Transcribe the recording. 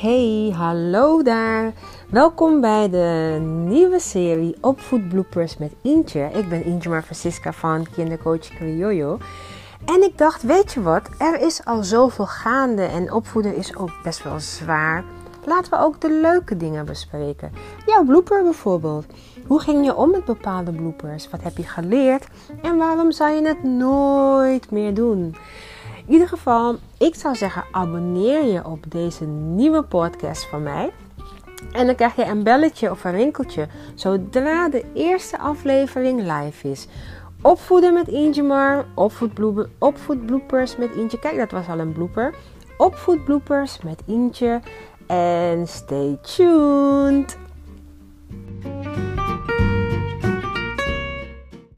Hey, hallo daar. Welkom bij de nieuwe serie Opvoedbloopers met Intje. Ik ben Intje maar Francisca van kindercoach Criollo. En ik dacht, weet je wat? Er is al zoveel gaande en opvoeden is ook best wel zwaar. Laten we ook de leuke dingen bespreken. Jouw blooper bijvoorbeeld. Hoe ging je om met bepaalde bloopers? Wat heb je geleerd? En waarom zou je het nooit meer doen? In ieder geval, ik zou zeggen, abonneer je op deze nieuwe podcast van mij. En dan krijg je een belletje of een rinkeltje zodra de eerste aflevering live is. Opvoeden met Ingemar, opvoedbloopers met Intje. Kijk, dat was al een blooper. Opvoedbloopers met Intje. En stay tuned!